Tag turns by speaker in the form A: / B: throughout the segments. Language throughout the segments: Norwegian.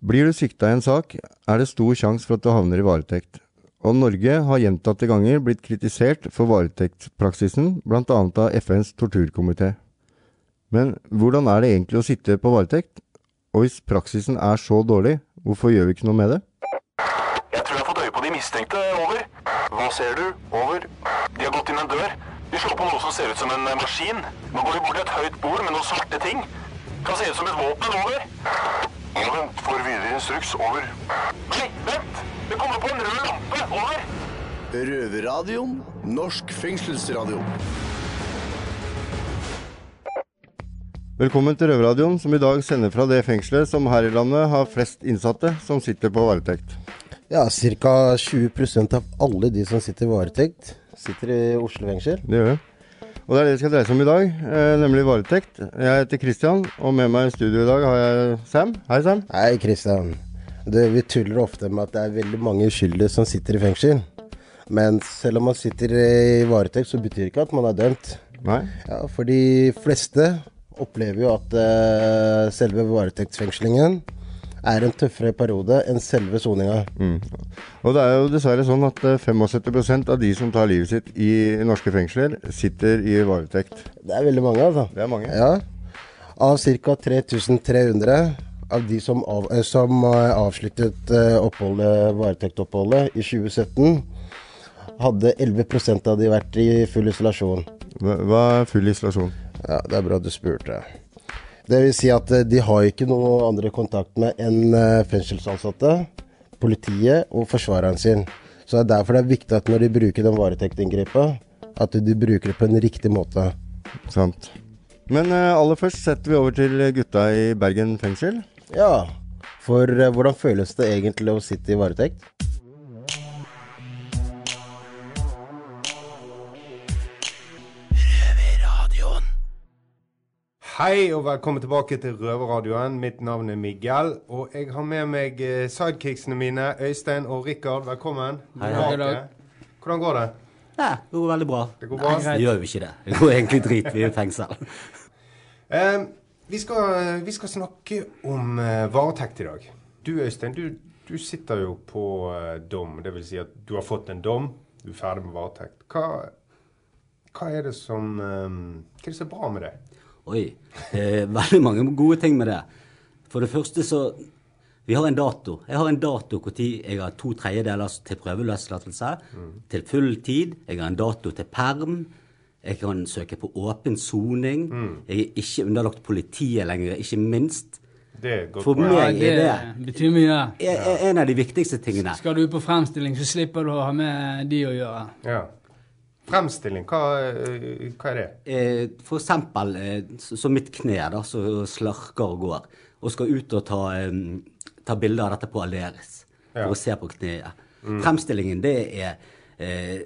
A: Blir du sikta i en sak, er det stor sjanse for at du havner i varetekt. Og Norge har gjentatte ganger blitt kritisert for varetektspraksisen, bl.a. av FNs torturkomité. Men hvordan er det egentlig å sitte på varetekt? Og hvis praksisen er så dårlig, hvorfor gjør vi ikke noe med det?
B: Jeg tror jeg har fått øye på de mistenkte. Over. Hva ser du? Over. De har gått inn en dør. De slår på noe som ser ut som en maskin. Nå går de bort til et høyt bord med noen svarte ting. Kan se ut som et våpen. Over. Ja, vent. Får videre instruks. Over. Vent! Det kommer på en rød lampe. Over.
C: Røverradioen. Norsk fengselsradio.
A: Velkommen til Røverradioen, som i dag sender fra det fengselet som her i landet har flest innsatte som sitter på varetekt.
D: Ja, ca. 20% av alle de som sitter i varetekt, sitter i Oslo fengsel.
A: Det gjør det. Og det er det det skal dreie seg om i dag, eh, nemlig varetekt. Jeg heter Christian, og med meg i studio i dag har jeg Sam. Hei, Sam.
D: Hei, Kristian. Vi tuller ofte med at det er veldig mange uskyldige som sitter i fengsel. Men selv om man sitter i varetekt, så betyr det ikke at man er dømt.
A: Nei.
D: Ja, For de fleste opplever jo at eh, selve varetektsfengslingen er en tøffere periode enn selve soninga.
A: Mm. Og det er jo dessverre sånn at eh, 75% av de som tar livet sitt i norske fengsler, sitter i varetekt.
D: Det er veldig mange, altså.
A: Det er mange.
D: Ja. Av ca. 3300 av de som, av, eh, som eh, avsluttet eh, oppholdet, varetektoppholdet i 2017, hadde 11% av de vært i full isolasjon.
A: Hva er full isolasjon?
D: Ja, Det er bra du spurte. Det vil si at eh, de har ikke noen andre kontakt med enn eh, fengselsansatte, politiet og forsvareren sin. Så det er derfor det er viktig at når de bruker den varetektinngrepet, at de bruker det på en riktig måte.
A: Sant. Men eh, aller først setter vi over til gutta i Bergen fengsel.
D: Ja, for hvordan føles det egentlig å sitte i varetekt?
E: Hei og velkommen tilbake til Røverradioen. Mitt navn er Miguel. Og jeg har med meg eh, sidekicksene mine, Øystein og Rikard. Velkommen.
F: Hei,
E: tilbake. Hvordan går det?
F: Ja, det går veldig bra.
E: Det går bra?
F: Nei, Det gjør jo ikke det. Det går egentlig drit. Vi er i fengsel.
E: um, vi, skal, vi skal snakke om uh, varetekt i dag. Du Øystein, du, du sitter jo på uh, dom. Det vil si at du har fått en dom. Du er ferdig med varetekt. Hva, hva er det som um, Hva er det som er bra med det?
F: Oi. Det er veldig mange gode ting med det. For det første så Vi har en dato. Jeg har en dato når jeg har to tredjedeler til prøveløslatelse. Til full tid. Jeg har en dato til perm. Jeg kan søke på åpen soning. Jeg er ikke underlagt politiet lenger, ikke minst. For meg er det
G: det betyr mye.
F: er- er en av de viktigste tingene.
G: Skal du på fremstilling, så slipper du å ha med de å gjøre.
E: Ja. Fremstilling, hva, eh, hva er det?
F: Eh, for eksempel som så så mitt kne da, så slarker og går, og skal ut og ta, eh, ta bilder av dette på Aleris for
E: Ja.
F: å se på kneet. Fremstillingen, det er eh,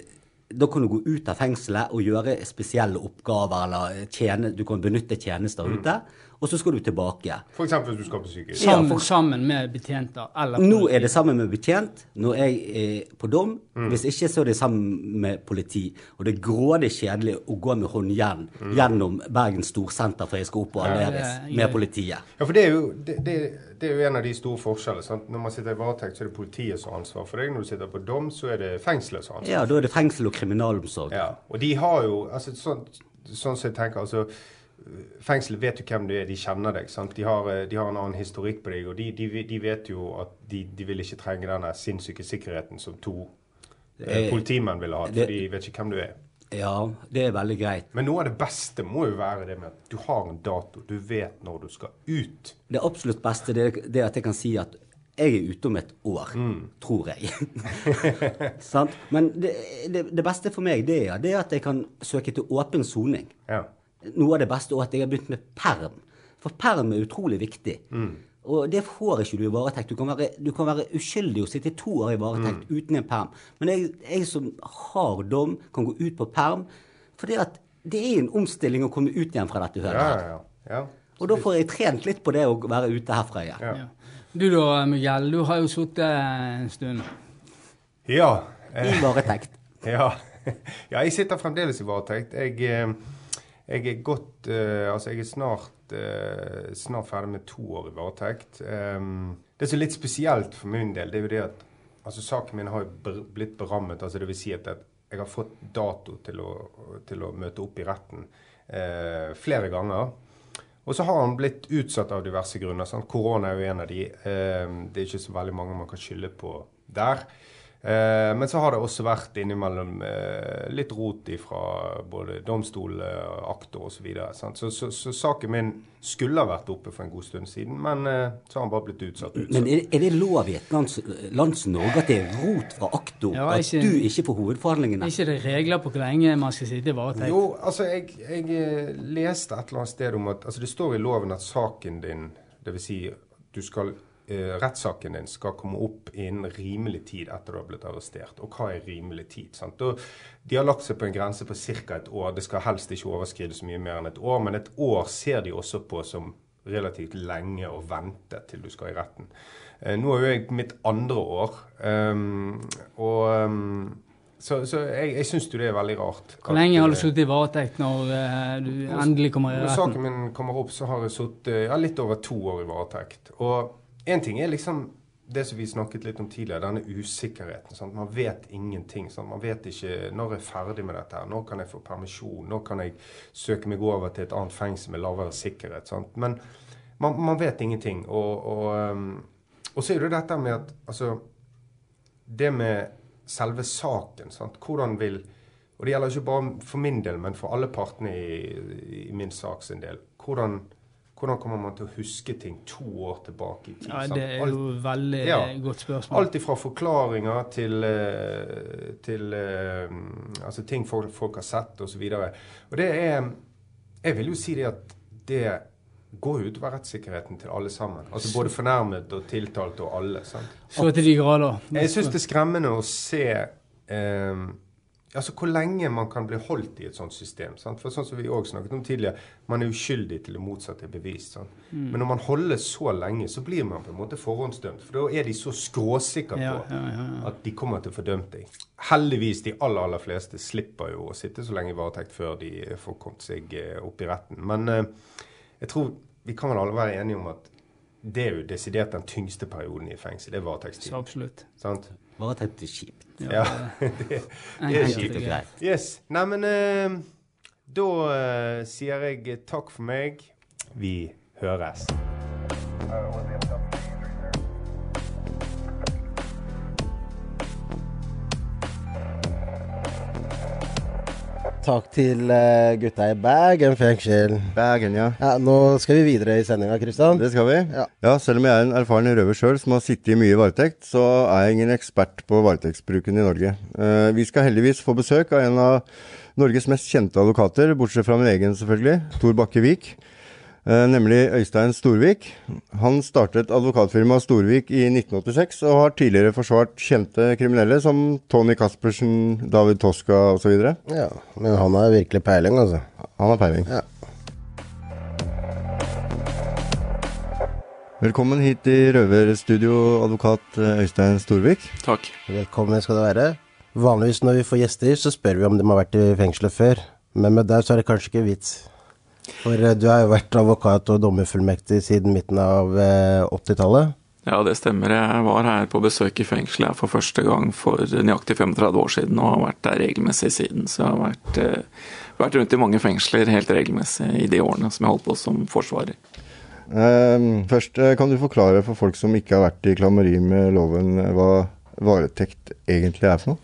F: Da kan du gå ut av fengselet og gjøre spesielle oppgaver, eller tjene, du kan benytte tjenester ute, og så skal du tilbake.
E: Eksempel hvis du skal på sykehus.
F: Ja,
G: Sammen,
F: for-
G: sammen med betjenter. Eller
F: Nå er det sammen med betjent når jeg er på dom. Hvis ikke, så er det sammen med politi. Og det er grådig kjedelig å gå med håndjern gjennom Bergen Storsenter for jeg skal opp og Aleris
G: Ja, ja.
F: med politiet.
E: Ja, for det er, jo, det, det, det er jo en av de store forskjellene. Sant? Når man sitter i varetekt, så er det politiet som har ansvar for deg. Når du sitter på dom, så er det fengselet som har ansvar.
F: Ja, da er det fengsel og kriminalomsorg.
E: Ja, og de har jo altså, sånn, sånn som jeg tenker, altså Fengselet vet jo hvem du er, de kjenner deg. sant? De har, eh, de har en annen historikk på deg, og de, de, de vet jo at de, de vil ikke trenge denne sinnssyke sikkerheten som to eh,
F: Eh,
E: politimenn ville hatt, for de vet ikke hvem du er.
F: Ja, det er veldig greit.
E: Men noe av det beste må jo være det med at du har en dato. Du vet når du skal ut.
F: Det absolutt beste det, det er at jeg kan si at jeg er ute om et år, tror jeg. Sant? Men det, det, det beste for meg det er, det er at jeg kan søke til åpen soning.
E: Ja.
F: Noe av det beste er at jeg har begynt med perm. For perm er utrolig viktig. Og det får ikke du i varetekt. Du kan være, du kan være uskyldig og sitte to år i varetekt uten en perm. Men jeg, jeg som har dom, kan gå ut på perm. For det, at det er en omstilling å komme ut igjen fra dette hølet.
E: ja, ja. ja.
F: Og da får jeg trent litt på det å være ute herfra igjen.
E: Ja.
G: Ja. Du da, Miguel, du har jo sittet en stund.
E: ja.
F: I varetekt.
E: Ja. ja, jeg sitter fremdeles i varetekt. Jeg, eh, jeg er godt uh, Altså, jeg er snart, uh, snart ferdig med to år i varetekt. Um, Det som er litt spesielt for min del, det er jo det at altså saken min har blitt berammet. altså vil si at jeg har fått dato til å, til å møte opp i retten uh, flere ganger. Og så har han blitt utsatt av diverse grunner. Sant? Korona er jo en av de. Eh, det er ikke så veldig mange man kan skylde på der. Eh, men så har det også vært innimellom eh, litt rot fra både domstol, eh, aktor osv. Så, så, så, så saken min skulle ha vært oppe for en god stund siden, men eh, så har han bare blitt utsatt. utsatt.
F: Men er, er det lov i et lands, lands Norge at det er rot fra aktor?
G: Ja,
F: at
G: ikke-
F: du ikke får hovedforhandlingene?
G: Er ikke det regler på hvor lenge man skal sitte i varetekt?
E: Jo, altså, jeg, jeg leste et eller annet sted om at altså, Det står i loven at saken din, dvs. Si, du skal eh, rettssaken din skal komme opp innen rimelig tid etter du har blitt arrestert. Og hva er rimelig tid? sant? Og de har lagt seg på en grense på ca. et år. Det skal helst ikke overskride så mye mer enn et år, men et år ser de også på som relativt lenge å vente til du skal i retten. Eh, nå er jo jeg mitt andre år, um, og um, så, så jeg, jeg syns jo det er veldig rart.
G: Hvor lenge har du
E: eh,
G: sittet i varetekt når uh, du endelig kommer i retten?
E: når saken min kommer opp, så har jeg sittet ja, litt over to år i varetekt. Og én ting er liksom det som vi snakket litt om tidligere, denne usikkerheten. Sant? Man vet ingenting. Sant? Man vet ikke når jeg er ferdig med dette. her, Når kan jeg få permisjon? Når kan jeg søke meg over til et annet fengsel med lavere sikkerhet? Sant? Men man, man vet ingenting. Og, og, um, og så er det dette med at altså, Det med selve saken. Sant? Hvordan vil Og det gjelder ikke bare for min del, men for alle partene i, i min sak del. Hvordan, hvordan kommer man til å huske ting to år tilbake i tid?
G: Ja, det er
E: Alt-
G: jo veldig
E: Ja.
G: godt spørsmål.
E: Alt ifra forklaringer til, eh, til eh, altså ting folk, folk har sett osv. Og, og det er Jeg vil jo si det at det går utover rettssikkerheten til alle sammen. Altså Både fornærmet og tiltalt og alle. sant?
G: Så til de grader.
E: Jeg syns det er skremmende å se eh, altså hvor lenge man kan bli holdt i et sånt system. Sant? For sånn som vi også snakket om tidligere, Man er uskyldig til det motsatte er bevist.
G: Mm.
E: Men når man holder så lenge, så blir man på en måte forhåndsdømt. For da er de så skråsikre på
G: ja, ja, ja.
E: at de kommer til å få dømt deg. Heldigvis, de aller aller fleste slipper jo å sitte så lenge i varetekt før de får kommet seg eh, opp i retten. Men eh, jeg tror vi kan vel alle være enige om at det er jo desidert den tyngste perioden i fengsel. Det er
G: Så
E: varetektstiden.
G: absolutt.
E: Sant?
F: Varetekt er kjipt.
E: Ja, det, det er kjipt.
F: og greit.
E: Yes. Nei, men eh, da uh, sier jeg takk for meg. Vi høres.
D: Takk til eh, gutta i Bergen fengsel.
A: Bergen, ja.
D: Ja, nå skal vi videre i sendinga, Kristian.
A: Det skal vi.
D: Ja.
A: Ja. Selv om jeg er en erfaren røver sjøl som har sittet i mye varetekt, så er jeg ingen ekspert på varetektsbruken i Norge. Eh, vi skal heldigvis få besøk av en av Norges mest kjente advokater, bortsett fra min egen selvfølgelig, Tor Bakke Vik. Eh, nemlig Øystein Storvik. Han startet advokatfirmaet Storvik i 1986, og har tidligere forsvart kjente kriminelle som Tony Caspersen, David Toska osv.
D: Ja, men han har virkelig peiling, altså.
A: Han har peiling.
D: Ja.
A: Velkommen hit i Røverstudio, advokat eh, Øystein Storvik.
H: Takk.
D: Velkommen skal du være. Vanligvis når vi får gjester, så spør vi om de har vært i fengselet før. Men med deg så er det kanskje ikke vits. For eh, du har jo vært advokat og dommerfullmektig siden midten av eh, 80-tallet.
H: Ja, det stemmer. Jeg var her på besøk i fengselet for første gang for nøyaktig 35 år siden, og har vært der regelmessig siden. Så jeg har vært, eh, vært rundt i mange fengsler helt regelmessig i de årene som jeg holdt på som forsvarer.
A: Eh, først, eh, kan du forklare for folk som ikke har vært i klammeri med loven, eh, hva varetekt egentlig er for noe?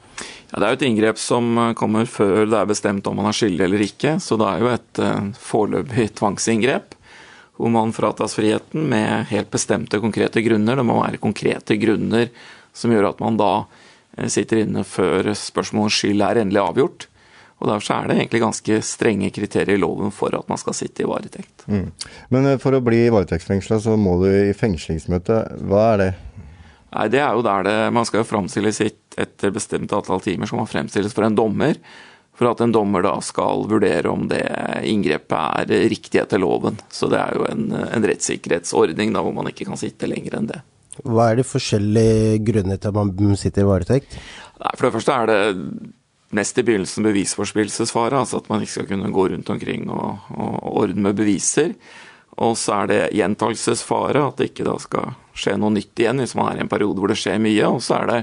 H: Ja, Det er jo et inngrep som eh, kommer før det er bestemt om man er skyldig eller ikke, så det er jo et eh, foreløpig tvangsinngrep. Hvor man fratas friheten med helt bestemte konkrete grunner. Det må være konkrete grunner som gjør at man da eh, sitter inne før spørsmålet om skyld er endelig avgjort. Og Derfor så er det egentlig ganske strenge kriterier i loven for at man skal sitte i varetekt.
A: Men eh, for å bli varetektsfengsla, så må du i fengslingsmøte. Hva er det?
H: Nei, det er jo der det Man skal jo framstille sitt etter bestemt antall timer som man fremstilles for en dommer. For at en dommer da skal vurdere om det inngrepet er riktig etter loven. Så det er jo en, en rettssikkerhetsordning da hvor man ikke kan sitte lenger enn det.
D: Hva er de forskjellige grunner til at man sitter i varetekt?
H: Nei, For det første er det mest i begynnelsen bevisforspillelsesfare, altså at man ikke skal kunne gå rundt omkring og, og ordne med beviser. Og så er det gjentagelsesfare, at det ikke da skal skje noe nytt igjen hvis man er i en periode hvor det skjer mye. Og så er det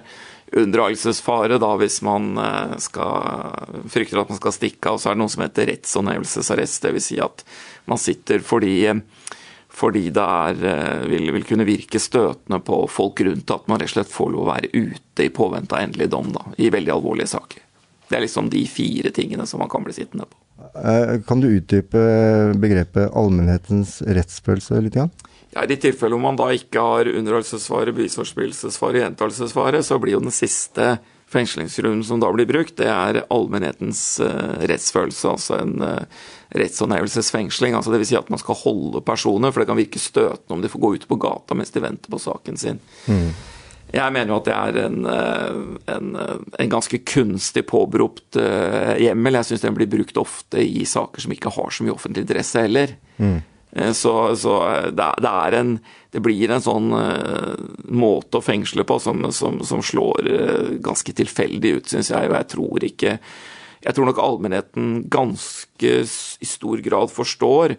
H: unndragelsesfare hvis man eh, skal, frykter at man skal stikke av. Så er det noe som heter rettshåndhevelsesarrest, dvs. Si at man sitter fordi, fordi det er, eh, vil, vil, kunne virke støtende på folk rundt at man rett og slett får lov å være ute i påvente av endelig dom da, i veldig alvorlige saker. Det er liksom de fire tingene som man kan bli sittende på.
A: Eh, kan du utdype begrepet allmennhetens rettsfølelse litt? Grann?
H: Ja, I de tilfellene hvor man da ikke har underholdelsesfare, bevisforspillelsesfare, gjentagelsesfare, så blir jo den siste fengslingsgrunnen som da blir brukt, det er allmennhetens uh, rettsfølelse, altså en uh, rettshåndhevelsesfengsling. Altså Dvs. Si at man skal holde personer, for det kan virke støtende om de får gå ut på gata mens de venter på saken sin. Mm. Jeg mener jo at det er en, eh, en, en ganske kunstig påberopt uh, hjemmel. Jeg syns den blir brukt ofte i saker som ikke har så mye offentlig interesse heller. Mm. Så, så det, det, en Det blir en sånn måte å fengsle på som, som, som slår ganske tilfeldig ut, syns jeg. Og jeg tror ikke Jeg tror nok allmennheten ganske i stor grad forstår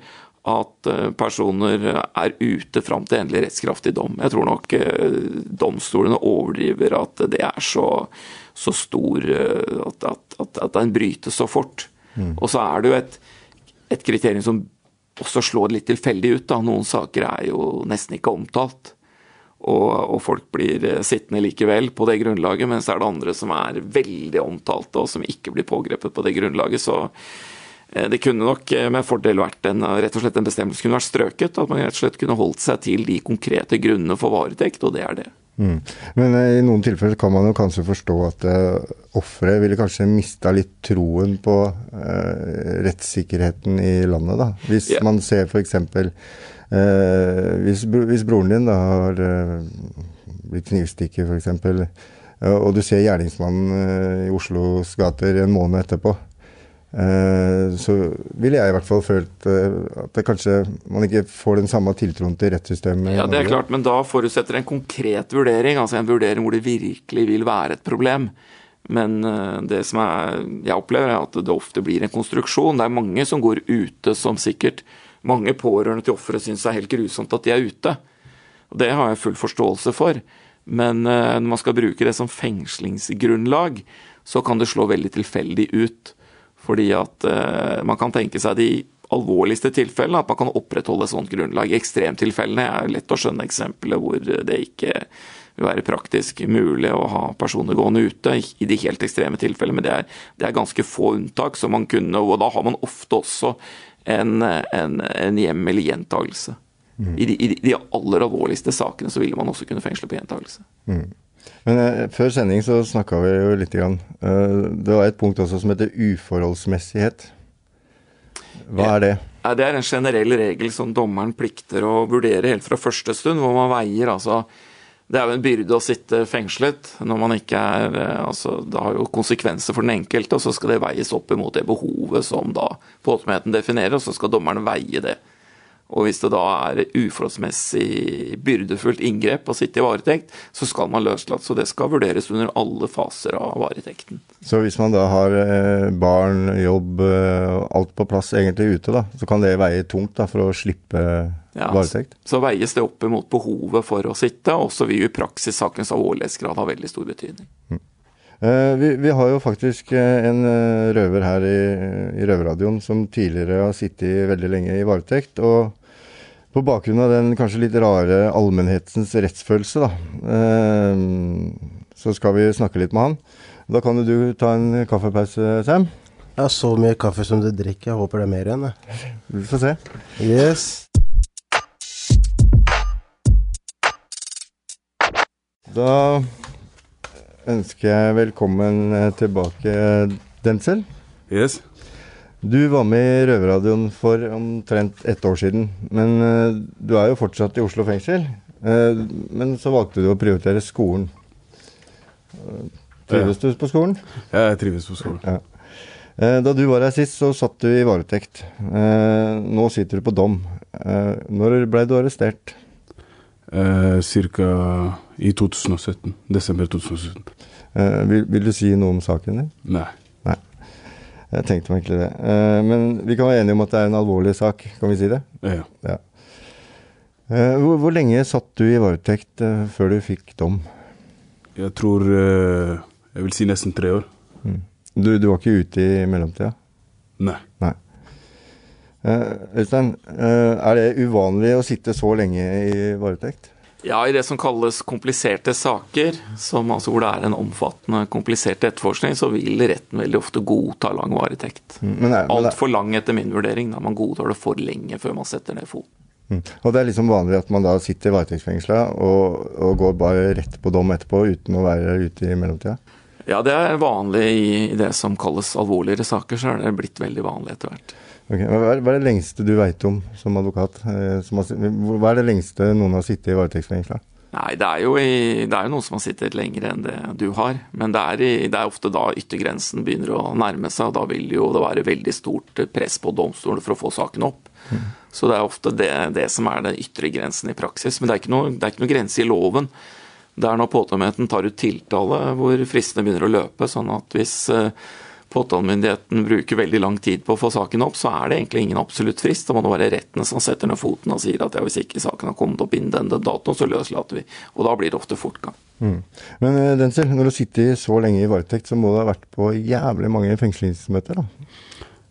H: at eh, personer er ute fram til endelig rettskraftig dom. Jeg tror nok eh, domstolene overdriver at det er så, så stor eh, at, at, at, at, den brytes så fort. Mm. Og så er det jo et, et, kriterium som også slår litt tilfeldig ut. Da. Noen saker er jo nesten ikke omtalt. Og, og, folk blir sittende likevel på det grunnlaget, mens det er det andre som er veldig omtalte, og som ikke blir pågrepet på det grunnlaget. Så det kunne nok eh, med fordel vært en, rett og slett en bestemmelse kunne vært strøket. At man rett og slett kunne holdt seg til de konkrete grunnene for varetekt, og det er det.
A: Mm. Men eh, i noen tilfeller kan man jo kanskje forstå at uh, offeret ville kanskje mista litt troen på uh, rettssikkerheten i landet, da. Hvis yeah. man ser f.eks. Uh, hvis, hvis broren din da har uh, blitt knivstukket f.eks., uh, og du ser gjerningsmannen i Oslos gater en måned etterpå, Eh, så ville jeg i hvert fall følt eh, at det kanskje man ikke får den samme tiltroen til rettssystemet.
H: Ja, det er klart, men da forutsetter en konkret vurdering, altså en vurdering hvor det virkelig vil være et problem. Men eh, det som er, jeg opplever, er at det ofte blir en konstruksjon. Det er mange som går ute som sikkert mange pårørende til ofre syns er helt grusomt at de er ute. Og Det har jeg full forståelse for. Men når man skal bruke det som fengslingsgrunnlag, så kan det slå veldig tilfeldig ut. Fordi at uh, man kan tenke seg de alvorligste tilfellene, at man kan opprettholde et sånt grunnlag. I ekstremtilfellene er lett å skjønne eksempler hvor det ikke vil være praktisk mulig å ha personer gående ute i de helt ekstreme tilfellene, men det er, det er ganske få unntak. som man kunne, og Da har man ofte også en, en, en hjemmel i gjentagelse. Mm. I, de, I, de, aller alvorligste sakene så ville man også kunne fengsle på gjentagelse. Mm.
A: Men eh, Før sending så snakka vi jo litt grann. Uh, det var et punkt også som heter uforholdsmessighet. Hva er det?
H: Ja, det er en generell regel som dommeren plikter å vurdere helt fra første stund, hvor man veier altså det er jo en byrde å sitte fengslet når man ikke er eh, altså Det har jo konsekvenser for den enkelte, og så skal det veies opp imot det behovet som da påtalemyndigheten definerer, og så skal dommeren veie det. Og hvis det da er uforholdsmessig byrdefullt inngrep å sitte i varetekt, så skal man løslates. Og det skal vurderes under alle faser av varetekten.
A: Så hvis man da har eh, barn, jobb, eh, alt på plass egentlig ute, da, så kan det veie tungt da, for å slippe ja, varetekt?
H: Så veies det opp imot behovet for å sitte, og så vil jo i praksis sakens alvorlighetsgrad ha veldig stor betydning. Mm.
A: Uh, vi, vi, har jo faktisk en røver her i, i Røverradioen som tidligere har sittet veldig lenge i varetekt. og på bakgrunn av den kanskje litt rare allmennhetens rettsfølelse, da, eh, så skal vi snakke litt med han. Da kan jo du ta en kaffepause, Sam.
D: Jeg har så mye kaffe som du drikker. Jeg håper det er mer igjen.
A: Vi får se.
D: Yes.
A: Da ønsker jeg velkommen tilbake, Denzel.
I: Yes.
A: Du var med i Røverradioen for omtrent ett år siden. Men uh, du er jo fortsatt i Oslo fengsel. Uh, men så valgte du å prioritere skolen. Uh, trives ja. du på skolen?
I: Ja, jeg trives på skolen. Ja.
A: Da du var her sist, så satt du i varetekt. Nå sitter du på dom. Når ble du arrestert?
I: Cirka i 2017. Desember 2017.
A: Vil, vil, du si noe om saken din?
I: Nei.
A: Jeg tenkte meg egentlig det. Uh, men vi kan være enige om at det er en alvorlig sak, kan vi si det?
I: Ja. ja.
A: Eh, hvor, hvor lenge satt du i varetekt eh, før du fikk dom?
I: Jeg tror eh, Jeg vil si nesten tre år.
A: Du, du var ikke ute i mellomtida?
I: Nei.
A: Nei. Eh, Øystein, eh, er det uvanlig å sitte så lenge i varetekt?
H: Ja, i det som kalles kompliserte saker, som altså hvor det er en omfattende, komplisert etterforskning, så vil retten veldig ofte godta lang varetekt.
A: Mm,
H: Altfor lang etter min vurdering. da Man godtar det for lenge før man setter ned foten.
A: mm. Og det er liksom vanlig at man da sitter varetektsfengsla og, og går bare rett på dom etterpå uten å være ute i mellomtida?
H: Ja, det er vanlig i i det som kalles alvorligere saker, så er det blitt veldig vanlig etter hvert.
A: Ok, Hva er, hva er det lengste du veit om som advokat? Eh, som har, hva er det lengste noen har sittet i varetektsfengsla?
H: Nei, det er jo, i, det er jo noen som har sittet lenger enn det du har. Men det er, i, det er ofte da yttergrensen begynner å nærme seg, og da vil jo det være veldig stort press på domstolen for å få saken opp. Så det er ofte det, det som er den ytre grensen i praksis. Men det er ikke noe, det ikke noe grense i loven. Det er når påtalemyndigheten tar ut tiltale hvor fristene begynner å løpe. sånn at hvis eh, påtalemyndigheten bruker veldig lang tid på å få saken opp, så er det egentlig ingen absolutt frist. Da må det være rettene som setter ned foten og sier at ja, hvis ikke saken har kommet opp innen denne datoen, så løslater vi. Og da blir det ofte fortgang.
A: Mm. Men eh, Denzel, når du sitter så lenge i varetekt, så må du ha vært på jævlig mange fengslingsmøter? da?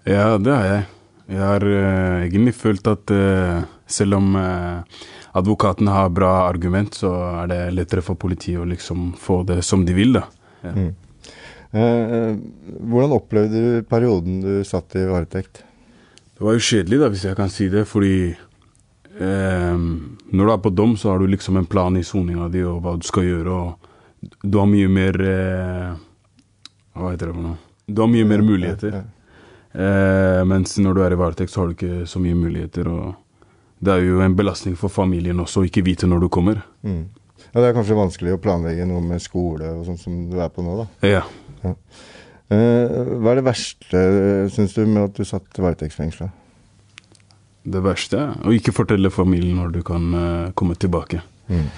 I: Ja, det har jeg. Jeg har uh, egentlig følt at uh, selv om uh, advokaten har bra argument, så er det lettere for politiet å liksom få det som de vil, da. Ja.
A: Mm. Eh, hvordan opplevde du perioden du satt i varetekt?
I: Det var jo kjedelig, da, hvis jeg kan si det, fordi eh, når du er på dom, så har du liksom en plan i soninga di og hva du skal gjøre, og du har mye mer eh, Hva heter det for noe? Du har mye mer muligheter. Eh, mens når du er i varetekt, så har du ikke så mye muligheter. og Det er jo en belastning for familien også å ikke vite når du kommer.
A: Mm. Ja, Det er kanskje vanskelig å planlegge noe med skole og sånn som du er på nå, da.
I: Ja.
A: ja. hva er det verste, syns du, med at du satt varetektsfengsla?
I: Det verste er å ikke fortelle familien når du kan eh, komme tilbake.
A: Mm.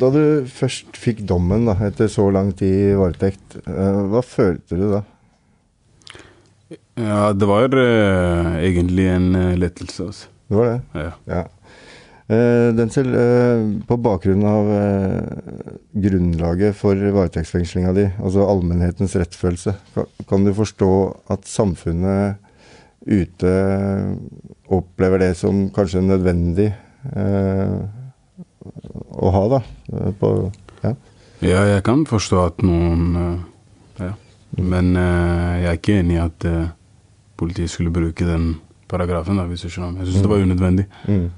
A: da du først fikk dommen da, etter så lang tid i varetekt, eh, hva følte du da?
I: Ja, det var eh, egentlig en eh, lettelse. Altså.
A: Det var det?
I: Ja.
A: Ja. Eh, Denzel, eh, på bakgrunn av eh, grunnlaget for varetektsfengslinga di, altså allmennhetens rettsfølelse, kan, kan du forstå at samfunnet ute opplever det som kanskje nødvendig å ha, da? På, ja.
I: Ja, jeg kan forstå at noen Ja. Men jeg er ikke enig i at politiet skulle bruke den paragrafen, da, hvis du skjønner. Jeg syns det var unødvendig.
A: Mm.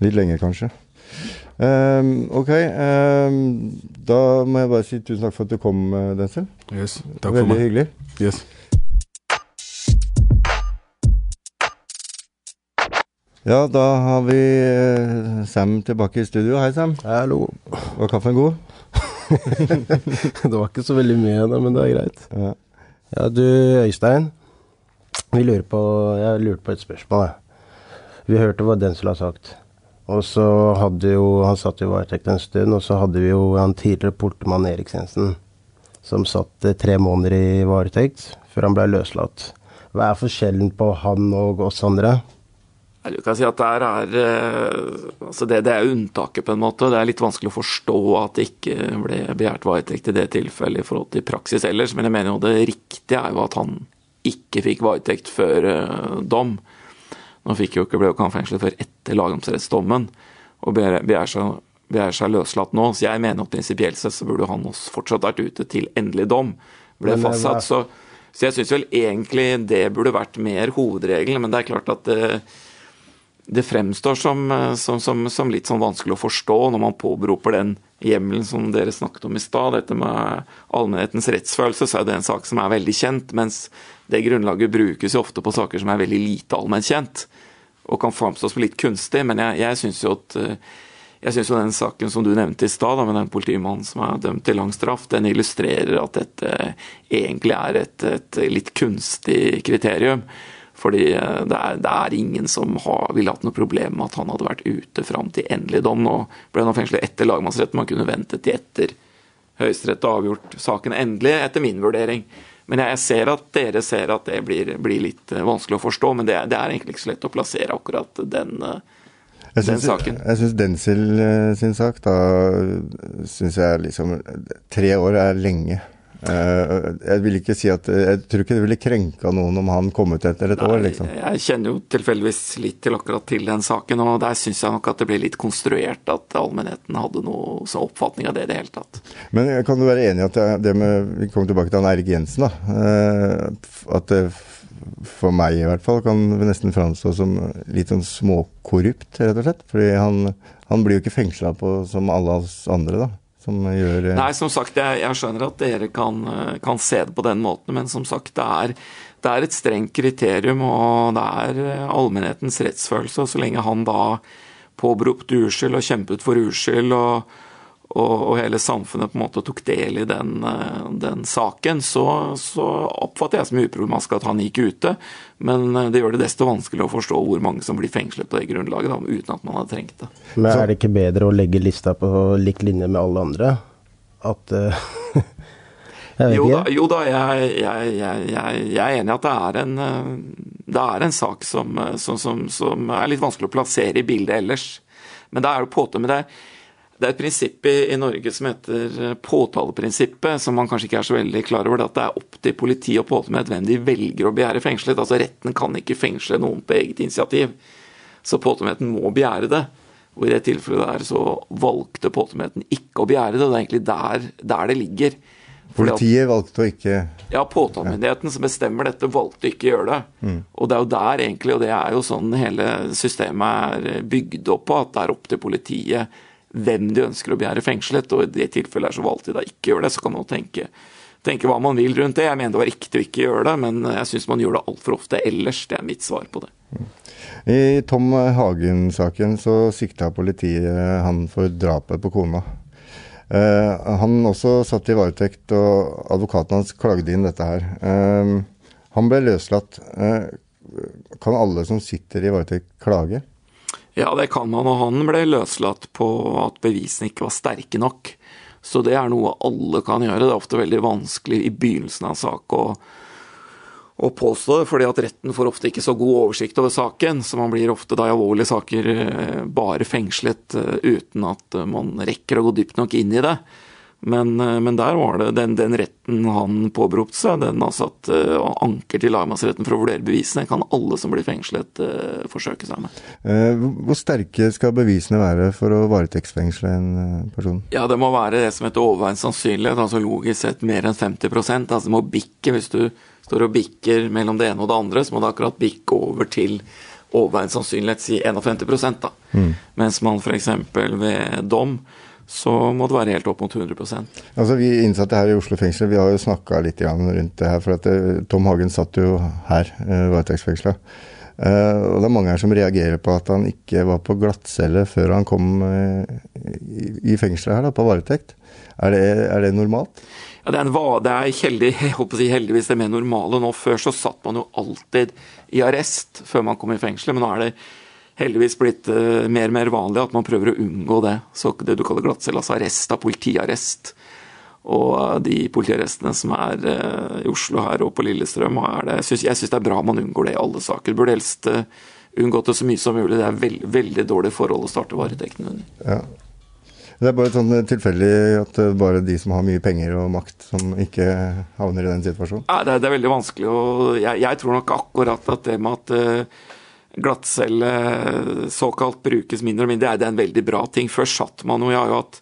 A: Litt lenger, kanskje. Um, ok, Um, da må jeg bare si tusen takk for at du kom, eh, Denzel.
I: Yes, takk for
A: Veldig
I: meg.
A: hyggelig.
I: Yes.
A: Ja, da har vi eh, Sam tilbake i studio. Hei, Sam.
D: Hallo.
A: Var kaffen god?
D: det var ikke så veldig mye ennå, men det er greit.
A: Ja.
D: Ja, du Øystein. Vi lurer på, jeg lurte på et spørsmål. Jeg. Vi hørte hva Denzel har sagt. Og så hadde jo, Han satt i varetekt en stund, og så hadde vi jo han tidligere politimann Erik Sensen. Som satt eh, tre måneder i varetekt før han ble løslatt. Hva er forskjellen på han og oss andre?
H: Du kan si at der er, eh, altså det, det er unntaket, på en måte. Det er litt vanskelig å forstå at det ikke ble begjært varetekt i det tilfellet i forhold til praksis ellers. Men jeg mener jo det riktige er jo at han ikke fikk varetekt før eh, dom. Nå fikk jo ikke, ble jo ikke fengslet før etter lagdomsrettsdommen, og begjær seg, begjær seg løslatt nå. Så jeg mener at prinsipielt sett så burde han også fortsatt vært ute til endelig dom ble
D: eh,
H: fastsatt. Så, så jeg syns vel egentlig det burde vært mer hovedregelen, men det er klart at det, det fremstår som, eh, som, som, som litt sånn vanskelig å forstå når man påberoper den hjemmelen som dere snakket om i stad. Dette med allmennhetens rettsfølelse, så er det en sak som er veldig kjent. Mens det grunnlaget brukes jo ofte på saker som er veldig lite allment kjent. Og kan framstå som litt kunstig. Men jeg, jeg syns jo at eh, jeg synes jo den saken som du nevnte i stad, med den politimannen som er dømt til lang straff, den illustrerer at dette egentlig er et, et litt kunstig kriterium. Fordi eh, det er, det er ingen som har, ville hatt noe problem med at han hadde vært ute fram til endelig dom. Nå ble han fengslet etter lagmannsretten, man kunne ventet til etter Høyesterett har avgjort saken endelig, etter min vurdering. Men jeg ser at dere ser at det blir, blir litt eh, vanskelig å forstå, men det, det er egentlig ikke så lett å plassere akkurat den,
A: jeg
H: synes,
A: den
H: saken.
A: jeg syns Denzil eh, sin sak, da syns jeg liksom Tre år er lenge. Eh, jeg vil ikke si at Jeg tror ikke det ville krenka noen om han kom ut etter et år, liksom.
H: Jeg kjenner jo tilfeldigvis litt til akkurat til den saken, og der syns jeg nok at det ble litt konstruert at allmennheten hadde noe sånn oppfatning av det i det hele tatt.
A: Men kan du være enig i at det, med Vi kommer tilbake til han Eirik Jensen, da. eh, At det for meg i hvert fall kan nesten framstå som litt sånn småkorrupt, rett og slett. Fordi han, han blir jo ikke fengsla som alle oss andre, da. Som gjør eh,
H: Nei, som sagt, jeg, jeg skjønner at dere kan, eh, kan se det på den måten, men som sagt, det er, det er et strengt kriterium, og det er eh, allmennhetens rettsfølelse. Og så lenge han da påberopte uskyld og kjempet for uskyld, og, og, og hele samfunnet på en måte tok del i den, den saken, så, så oppfatter jeg som uproblematisk at han gikk ute. Men eh, det gjør det desto vanskeligere å forstå hvor mange som blir fengslet på det grunnlaget, da, uten at man hadde trengt det.
D: Men er det ikke bedre å legge lista på lik linje med alle andre? At uh, Jeg vet
H: Jo da, jo da jeg, jeg, jeg, jeg, jeg er enig i at det er en, eh, det er en sak som, som, som, som er litt vanskelig å plassere i bildet ellers. Men det er jo påte med det. Det er et prinsipp i, i Norge som heter eh, påtaleprinsippet, som man kanskje ikke er så veldig klar over. At det er opp til politi og påtalemyndighet hvem de velger å begjære fengslet. Altså Retten kan ikke fengsle noen på eget initiativ. Så påtalemyndigheten må begjære det. Og i det tilfellet der så valgte påtalemyndigheten ikke å begjære det. Det er egentlig der, der det ligger.
A: Politiet valgte å ikke
H: ja, påtalemyndigheten som bestemmer dette, valgte ikke å gjøre det.
A: Mm.
H: Og det er jo der egentlig, og det er jo sånn hele systemet er bygd opp på, at det er opp til politiet hvem de ønsker å begjære fengslet. Og i det tilfellet her så valgte de da ikke å gjøre det. Så kan man tenke, tenke hva man vil rundt det. Jeg mener det var riktig å ikke gjøre det, men jeg syns man gjør det altfor ofte ellers. Det er mitt svar på det.
A: I Tom Hagen-saken så sikta politiet han for drapet på kona. Uh, han også satt i varetekt, og advokaten hans klagde inn dette her. Uh, han ble løslatt. Uh, kan alle som sitter i varetekt, klage?
H: Ja, det kan man, og han ble løslatt på at bevisene ikke var sterke nok. Så det er noe alle kan gjøre. Det er ofte veldig vanskelig i begynnelsen av en sak å, å påstå det, fordi at retten får ofte ikke så god oversikt over saken. Så man blir ofte da i alvorlige saker eh, bare fengslet eh, uten at eh, man rekker å gå dypt nok inn i det. Men, eh, men der var det den, den retten han påberopte seg, den har satt uh, anker til lagmannsretten for å vurdere bevisene. kan alle som blir fengslet, uh, forsøke seg med.
A: Uh, hvor- sterke skal bevisene være for å varetektsfengsle en eh, person?
H: Ja, det må være det som heter overveiende sannsynlighet, altså logisk sett mer enn 50% Altså det må bikke hvis du står og bikker mellom det ene og det andre, så må det akkurat bikke over til overveiende sannsynlighet, si 51 da.
A: Mm.
H: Mens man f.eks. ved dom, så må det være helt opp mot 100%
A: Altså Vi innsatte her i Oslo fengsel vi har jo snakka litt rundt det her. For at eh, Tom Hagen satt jo her, uh, varetektsfengsla. Eh, og det er mange her som reagerer på at han ikke var på glattcelle før han kom eh, i, i fengselet her, da, på varetekt. Er det, er det normalt?
H: Ja, det er, en, det er heldig, jeg håper å si heldigvis det mer normale nå. Før så satt man jo alltid i arrest før man kom i fengselet, men nå er det heldigvis blitt eh, mer og mer vanlig at man prøver å unngå det. Så det du kaller glattcelle, altså arrest, av politiarrest. Og eh, de politiarrestene som er eh, i Oslo her og på Lillestrøm, det, jeg syns det er bra man unngår det i alle saker. Burde helst unngått det så mye som mulig. Det er veld, veldig dårlig forhold å starte varetekten under.
A: Ja. Det er bare sånn tilfeldig at det er bare de som har mye penger og makt, som ikke havner i den situasjonen.
H: Nei, det, er, det er veldig vanskelig. og jeg, jeg tror nok akkurat at det med at uh, glattcelle såkalt brukes mindre og mindre, det er, en veldig bra ting. Før satt man jo Jeg har jo hatt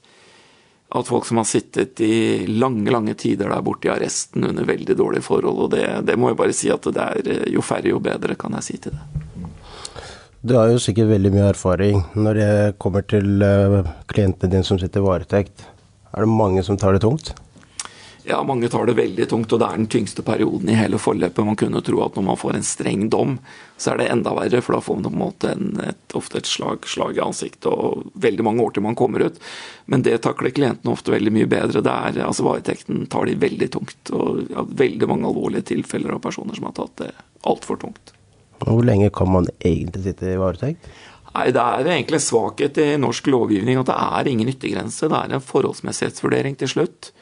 H: at folk som har sittet i lange lange tider der borte i arresten under veldig dårlige forhold. og Det, det må jeg bare si at det er jo færre, jo bedre, kan jeg si til det.
D: Du har jo sikkert veldig mye erfaring når det kommer til eh, klientene dine som sitter i varetekt. Er det mange som tar det tungt?
H: Ja, mange tar det veldig tungt, og det er den tyngste perioden i hele forløpet. Man kunne tro at når man får en streng dom, så er det enda verre, for da får man på en måte en, et, ofte et slag, slag i ansiktet og veldig mange år til man kommer ut. Men det takler klientene ofte veldig mye bedre. Det er, altså Varetekten tar de veldig tungt. Og ja, veldig mange alvorlige tilfeller av personer som har tatt det altfor tungt.
D: Hvor lenge kan man egentlig sitte i varetekt?
H: Nei, Det er egentlig svakhet i norsk lovgivning at det er ingen yttergrense. Det er en forholdsmessighetsvurdering til slutt.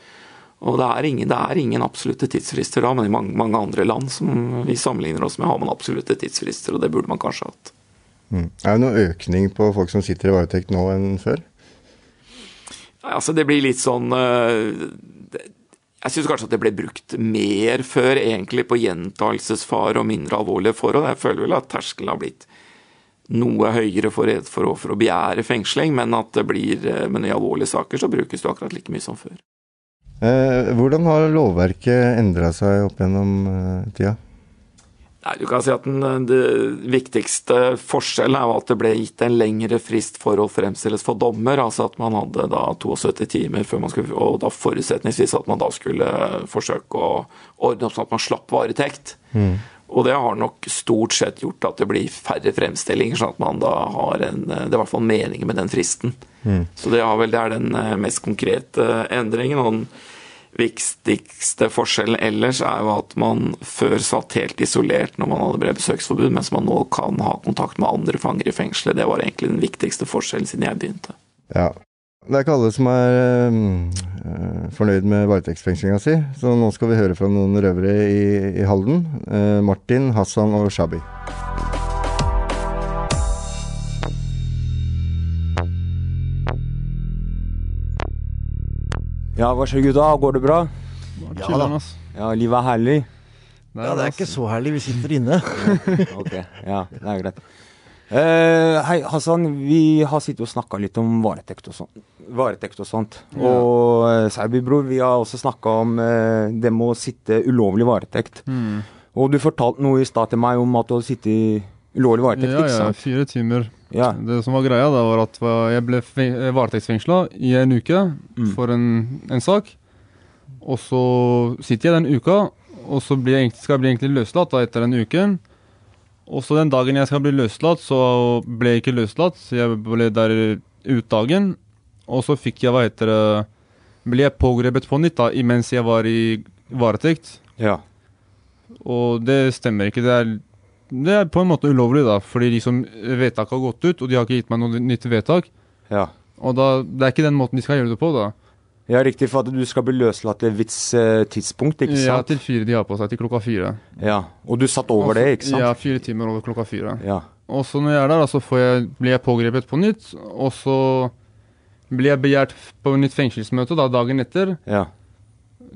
H: Og det er ingen, det er ingen absolutte tidsfrister da, men i mange, mange andre land som vi sammenligner oss med, har man absolutte tidsfrister, og det burde man kanskje hatt.
A: Mm. Er det noen økning på folk som sitter i varetekt nå enn før?
H: Altså det blir litt sånn eh, Jeg syns kanskje at det ble brukt mer før, egentlig, på gjentagelsesfare og mindre alvorlige forhold. Jeg føler vel at terskelen har blitt noe høyere for, å- for å begjære fengsling, men at det blir eh, Men i alvorlige saker så brukes det akkurat like mye som før.
A: Eh, hvordan har lovverket endra seg opp gjennom eh, tida?
H: Nei, du kan si at den det viktigste forskjellen er at det ble gitt en lengre frist for å fremstilles for dommer. Altså at man hadde da 72 timer før man skulle Og da forutsetningsvis at man da skulle forsøke å ordne opp sånn at man slapp varetekt. Og det har nok stort sett gjort at det blir færre fremstillinger, sånn at man da har en Det er i hvert fall meningen med den fristen. Så det, er vel, det er den eh, mest konkrete endringen. og den viktigste forskjellen ellers er jo at man før satt helt isolert når man hadde bred besøksforbud, mens man nå kan ha kontakt med andre fanger i fengselet. Det var egentlig den viktigste forskjellen siden jeg begynte.
A: Ja. Det er ikke alle som er øh, fornøyd med varetektsfengslinga si, så nå skal vi høre fra noen røvere i, i Halden. Eh, Martin, Hassan og Shabi.
J: Ja, hva skjer gutta? Går det bra?
K: Ja da.
J: Ja, livet er herlig?
K: Ja, det er ikke så herlig. Vi sitter inne.
J: Ok, ja, det er greit. Eh, hei, Hassan. Vi har sittet og snakka litt om varetekt og sånt. Varetekt og sånt.
K: Ja.
J: Og uh, Saubi, bror, vi har også snakka om eh, det med å sitte ulovlig varetekt.
L: Mm.
J: Og du fortalte noe i stad til meg om at du hadde sittet ulovlig varetekt,
L: Ja,
J: ikke
L: ja, fire timer.
J: Ja.
L: Det som var greia, da, var at jeg ble fe- varetektsfengsla i en uke
J: Mm.
L: for en, en sak. Og så sitter jeg den uka, og så blir jeg, skal jeg bli egentlig løslatt da, etter den uken. Og så den dagen jeg skal bli løslatt, så ble jeg ikke løslatt. Så jeg ble der ut dagen. Og så fikk jeg, hva heter det Ble jeg pågrepet på nytt da, mens jeg var i varetekt.
J: Ja.
L: Og det stemmer ikke. Det er, det er på en måte ulovlig, da. Fordi liksom vedtaket har gått ut, og de har ikke gitt meg noe nytt vedtak.
J: Ja.
L: Og da, det er ikke den måten de skal gjøre det på, da.
J: Ja, riktig, for at du skal bli løslatt til et visst eh, tidspunkt, ikke sant?
L: Ja, til fire de har på seg, til klokka fire.
J: Ja, og du satt over det, ikke sant?
L: Ja, fire timer over klokka fire.
J: Ja.
L: Og så når jeg er der, så får jeg, blir jeg pågrepet på nytt, og så blir jeg begjært på nytt fengselsmøte da, dagen etter.
J: Ja.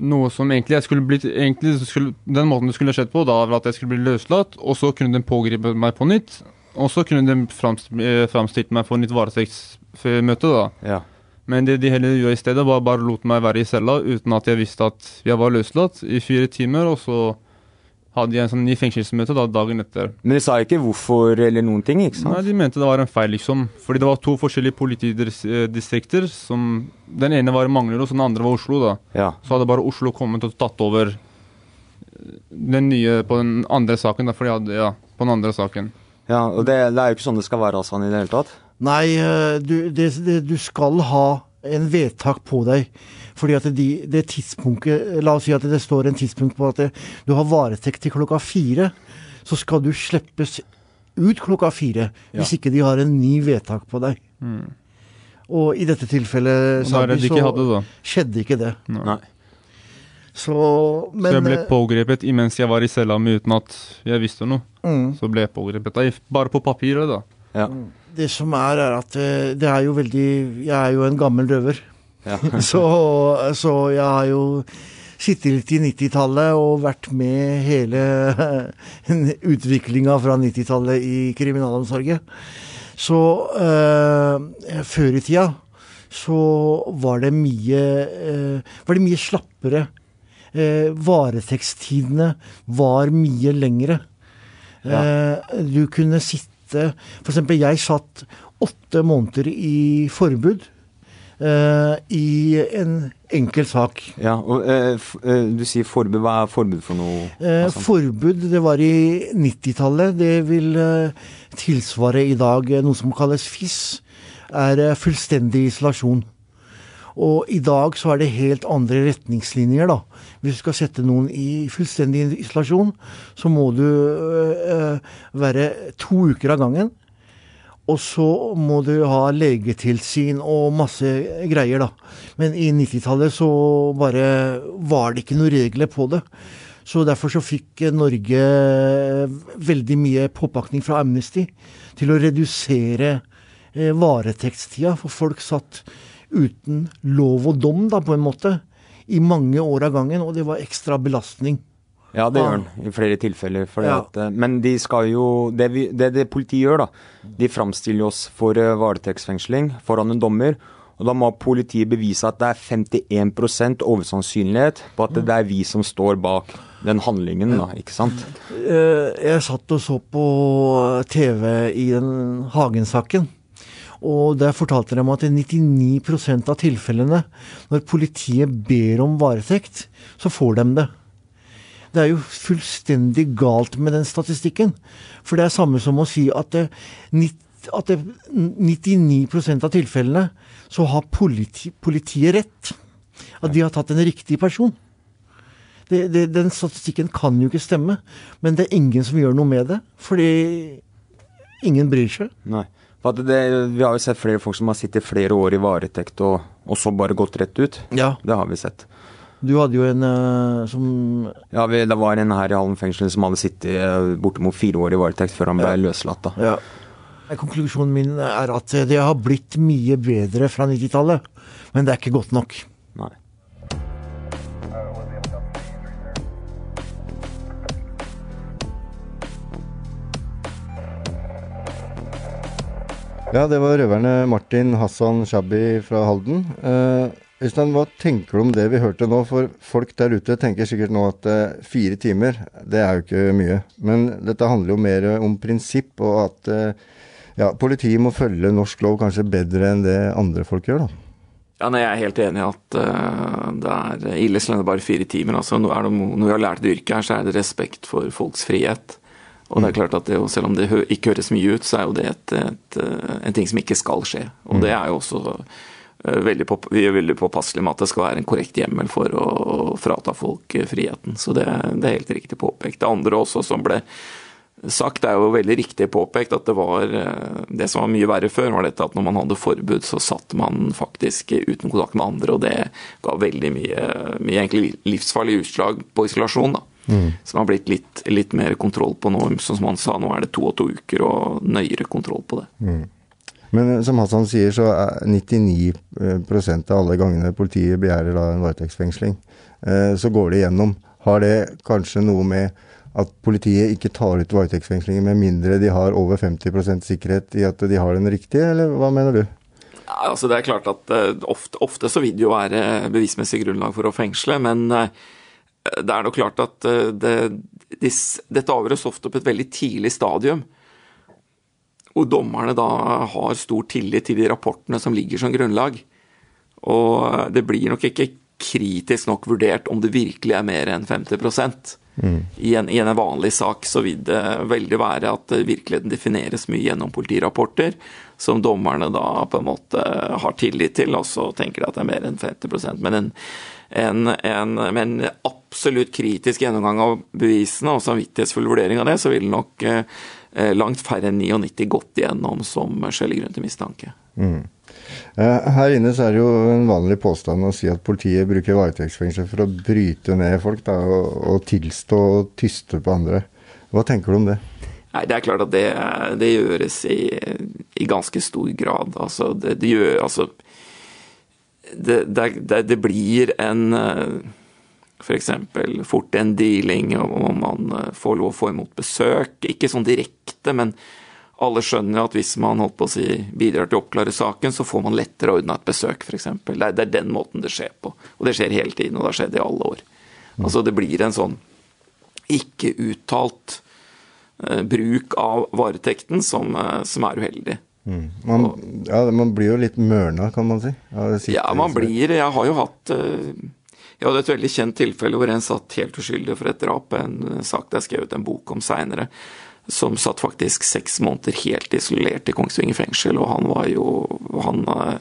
L: Noe som egentlig jeg skulle blitt egentlig skulle, Den måten det skulle skjedd på, da var at jeg skulle bli løslatt, og så kunne de pågripe meg på nytt. Og så kunne de framst, eh, framstilt meg for nytt varetektsmøte, da.
J: Ja.
L: Men det de heller gjorde i stedet, var bare lot meg være i cella uten at jeg visste at jeg var løslatt i fire timer, og så hadde jeg en sånn ny fengselsmøte da, dagen etter.
J: Men de sa ikke hvorfor eller noen ting, ikke sant?
L: Nei, De mente det var en feil, liksom. Fordi det var to forskjellige politidistrikter. som Den ene var Manglerud, og den andre var Oslo. da.
J: Ja.
L: Så hadde bare Oslo kommet og tatt over eh, den nye på den andre saken. da, for de hadde, ja, på den andre saken.
J: Ja, og det, det er jo ikke sånn det skal være, altså, i det hele tatt.
K: Nei, eh, du, det, det, du skal ha en vedtak på deg. Fordi at de, det tidspunktet La oss si at det står en tidspunkt på at det, du har varetekt til klokka fire. Så skal du slippes ut klokka fire hvis ikke de har en ny vedtak på deg.
L: Mm.
K: Og i dette tilfellet
L: det
K: Sabi,
L: de ikke hadde,
K: skjedde ikke det.
L: Nei.
K: Så,
L: så jeg ble
K: eh,
L: pågrepet imens jeg var i cella mi uten at jeg visste noe.
K: Mm.
L: Så ble jeg pågrepet. Bare på papiret, da.
J: Ja.
K: Det som er, er at eh, det er jo veldig Jeg er jo en gammel røver.
J: Ja.
K: så, så jeg har jo sittet litt i 90-tallet og vært med hele utviklinga fra 90-tallet i kriminalomsorgen. Så eh, før i tida så var det mye eh, var det mye slappere. Eh, varetektstidene var mye lengre. Eh, du kunne sitte For eksempel, jeg satt åtte måneder i forbud uh, i en enkel sak.
J: Ja, og uh, Du sier forbud. Hva er forbud for noe? Uh,
K: forbud, det var i 90-tallet. Det vil tilsvare i dag noe som kalles FIS. Er fullstendig isolasjon. Og i dag så er det helt andre retningslinjer, da. Hvis du skal sette noen i fullstendig isolasjon, så må du øh, være to uker av gangen. Og så må du ha legetilsyn og masse greier, da. Men i 90-tallet så bare var det ikke noen regler på det. Så derfor så fikk Norge eh, veldig mye påpakning fra Amnesty til å redusere eh, varetektstida, for folk satt uten lov og dom, da, på en måte, i mange år av gangen, og det var ekstra belastning.
J: Ja, det gjør han. i flere tilfeller.
K: Ja.
J: at, eh, men de skal jo Det, vi, det, det politiet gjør, da De framstiller oss for eh, varetektsfengsling foran en dommer. Og da må politiet bevise at det er 51% oversannsynlighet på at det er vi som står bak den handlingen, da. Ikke sant?
K: Eh, Jeg satt og så på TV i den Hagen-saken. Og der fortalte de at i 99% av tilfellene, når politiet ber om varetekt, så får de det. Det er jo fullstendig galt med den statistikken. For det er samme som å si at, det, at det, 99% av tilfellene så har politi, politiet rett. At de har tatt en riktig person. Det, det, den statistikken kan jo ikke stemme, men det er ingen som gjør noe med det. Fordi ingen bryr seg.
J: Nei. Det, vi har jo sett flere folk som har sittet flere år i varetekt og, og så bare gått rett ut.
K: Ja.
J: Det har vi sett.
K: Du hadde jo en eh, som
J: Ja, vi, Det var en her i Hallen fengsel som hadde sittet eh, bortimot fire år i varetekt før han ble løslatt. da.
K: Ja. Konklusjonen min er at det har blitt mye bedre fra 90-tallet, men det er ikke godt nok.
A: Ja, det var røverne Martin Hassan Shabbi fra Halden. Eh, Øystein, hva tenker du om det vi hørte nå? For folk der ute tenker sikkert nå at eh, fire timer, det er jo ikke mye. Men dette handler jo mer om prinsipp, og at eh, ja, politiet må følge norsk lov kanskje bedre enn det andre folk gjør, da.
H: Ja, nei, Jeg er helt enig i at uh, det er ille så lenge det bare fire timer. Altså, er det, når vi har lært det yrket her, så er det respekt for folks frihet. Og det er klart at det, Selv om det ikke høres mye ut, så er jo det et, et, eh, en ting som ikke skal skje. Og det er jo også eh, veldig på, Vi er veldig påpasselige med at det skal være en korrekt hjemmel for å, å frata folk eh, friheten. Så det, det er helt riktig påpekt. Det andre også som ble sagt, er jo veldig riktig påpekt at det var Det som var mye verre før, var dette at når man hadde forbud, så satt man faktisk uten kontakt med andre, og det ga veldig mye, mye egentlig livsfarlige utslag på isolasjon. da. Som har blitt litt, litt mer kontroll på nå. Som han sa, nå er det to og to uker og nøyere kontroll på det.
A: Men eh, som Hassan sier, så er 99% av alle gangene politiet begjærer da en varetektsfengsling, eh, så går det igjennom. Har det kanskje noe med at politiet ikke tar ut varetektsfengslinger med mindre de har over 50% sikkerhet i at de har den riktige, eller hva mener du?
H: Ja, altså det er klart at eh, ofte, ofte så vil det jo være bevismessig grunnlag for å fengsle, men det er nok klart at eh, det, dette avgjøres ofte på et veldig tidlig stadium. Hvor dommerne da har stor tillit til de rapportene som ligger som grunnlag. Og det blir nok ikke kritisk nok vurdert om det virkelig er mer enn 50% I, en, I en vanlig sak så vil det veldig være at virkeligheten defineres mye gjennom politirapporter, som dommerne da på en måte har tillit til, og så tenker de at det er mer enn 50% Men en, en, en, med en absolutt kritisk gjennomgang av bevisene og samvittighetsfull vurdering av det, så vil nok eh, langt færre enn 99 gått igjennom som skjellig grunn til mistanke.
A: Mm. Eh, Her inne så er det jo en vanlig påstand å si at politiet bruker varetektsfengsel for å bryte ned folk da, og, og tilstå og tyste på andre. Hva tenker du om det?
H: Nei, Det er klart at det, det gjøres i, i ganske stor grad. Altså, det, det gjør Altså det, det, det, blir en F.eks. fort en dealing om man eh, får lov å få imot besøk. Ikke sånn direkte, men alle skjønner at hvis man holdt på å si, bidrar til å oppklare saken, så får man lettere ordna et besøk, f.eks. Det, det er den måten det skjer på. Og det skjer hele tiden, og det har skjedd i alle år. Altså Det blir en sånn ikke uttalt eh, bruk av varetekten som, eh, som er uheldig.
A: Mm. Man, ja, man blir jo litt mørna, kan man si.
H: Ja, man blir Jeg har jo hatt eh, Jeg hadde et veldig kjent tilfelle hvor en satt helt uskyldig for et drap. En eh, sak det er skrevet en bok om seinere. Som satt faktisk seks måneder helt isolert i Kongsvinger fengsel. Og han var jo Han, eh,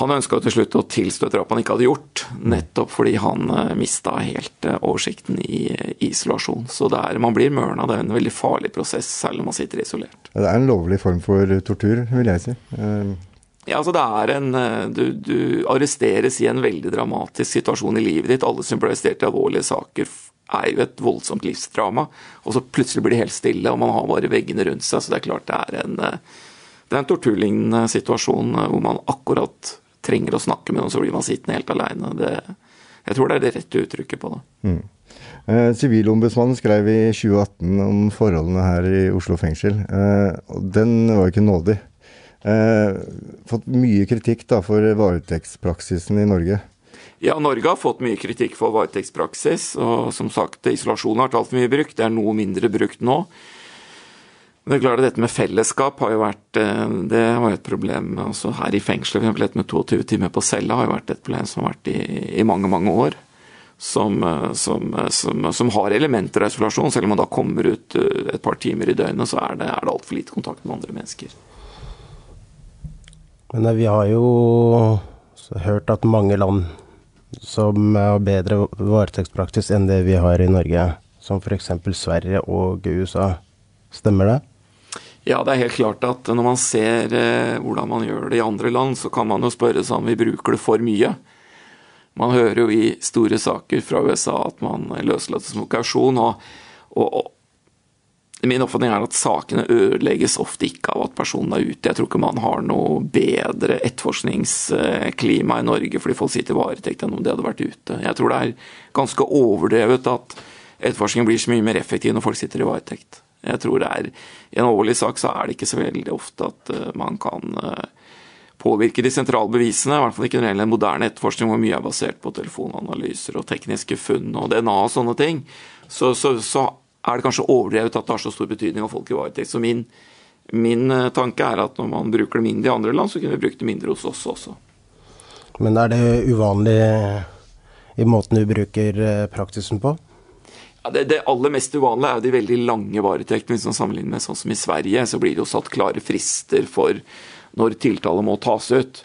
H: han ønska til slutt å tilstå et drap han ikke hadde gjort. Nettopp fordi han uh, mista helt eh, oversikten i, i isolasjon. Så er, man blir mørna. Det er en veldig farlig prosess, særlig når man sitter isolert.
A: Det er en lovlig form for tortur, vil jeg si. Eh,
H: Ja, altså det er en eh, du, du arresteres i en veldig dramatisk situasjon i livet ditt. Alle som blir arrestert i alvorlige saker, er jo et voldsomt livsdrama. Og så plutselig blir det helt stille, og man har bare veggene rundt seg. Så det er klart det er en, eh, det er en torturlignende situasjon eh, hvor man akkurat trenger å snakke med noen, så blir man sittende helt aleine. Jeg tror det er det rette uttrykket på det.
A: Mm. Eh, Sivilombudsmannen skrev i 2018 om forholdene her i Oslo fengsel. Eh, den var ikke nådig. Eh, fått mye kritikk da for varetektspraksisen i Norge.
H: Ja, Norge har fått mye kritikk for varetektspraksis. Og som sagt, isolasjon har vært altfor mye brukt. Det er noe mindre brukt nå. Det er klart at Dette med fellesskap har jo vært eh, det var et problem også her i fengselet. For dette med 22 timer på cella har jo vært et problem som har vært i, i mange mange år. Som, eh, som, eh, som, som, har elementer av isolasjon. Selv om man da kommer ut et par timer i døgnet, så er det, er det altfor lite kontakt med andre mennesker.
D: Men vi har jo hørt at mange land som har bedre varetektspraksis enn det vi har i Norge, som f.eks. Sverige og USA. Stemmer det?
H: Ja, det er helt klart at når man ser eh, hvordan man gjør det i andre land, så kan man jo spørre seg om vi bruker det for mye. Man hører jo i store saker fra USA at man løslates som kausjon, og, og, og, min oppfatning er at sakene ødelegges ofte ikke av at personen er ute. Jeg tror ikke man har noe bedre etterforskningsklima i Norge fordi folk sitter i varetekt enn om de hadde vært ute. Jeg tror det er ganske overdrevet at etterforskningen blir så mye mer effektiv når folk sitter i varetekt. Jeg tror det er, I en alvorlig sak så er det ikke så veldig ofte at uh, man kan uh, påvirke de sentrale bevisene. I hvert fall ikke når det gjelder moderne etterforskning hvor mye er basert på telefonanalyser og tekniske funn og DNA og sånne ting. Så, så, så er det kanskje overdrevet at det har så stor betydning av folk i varetekt. Så min, min uh, tanke er at når man bruker det mindre i andre land, så kunne vi brukt det mindre hos oss også.
D: Men er det uvanlig i måten du bruker praksisen på?
H: Det, det, aller mest uvanlige er jo de veldig lange varetektene. Hvis man sammenligner med sånn som i Sverige, så blir det jo satt klare frister for når tiltale må tas ut.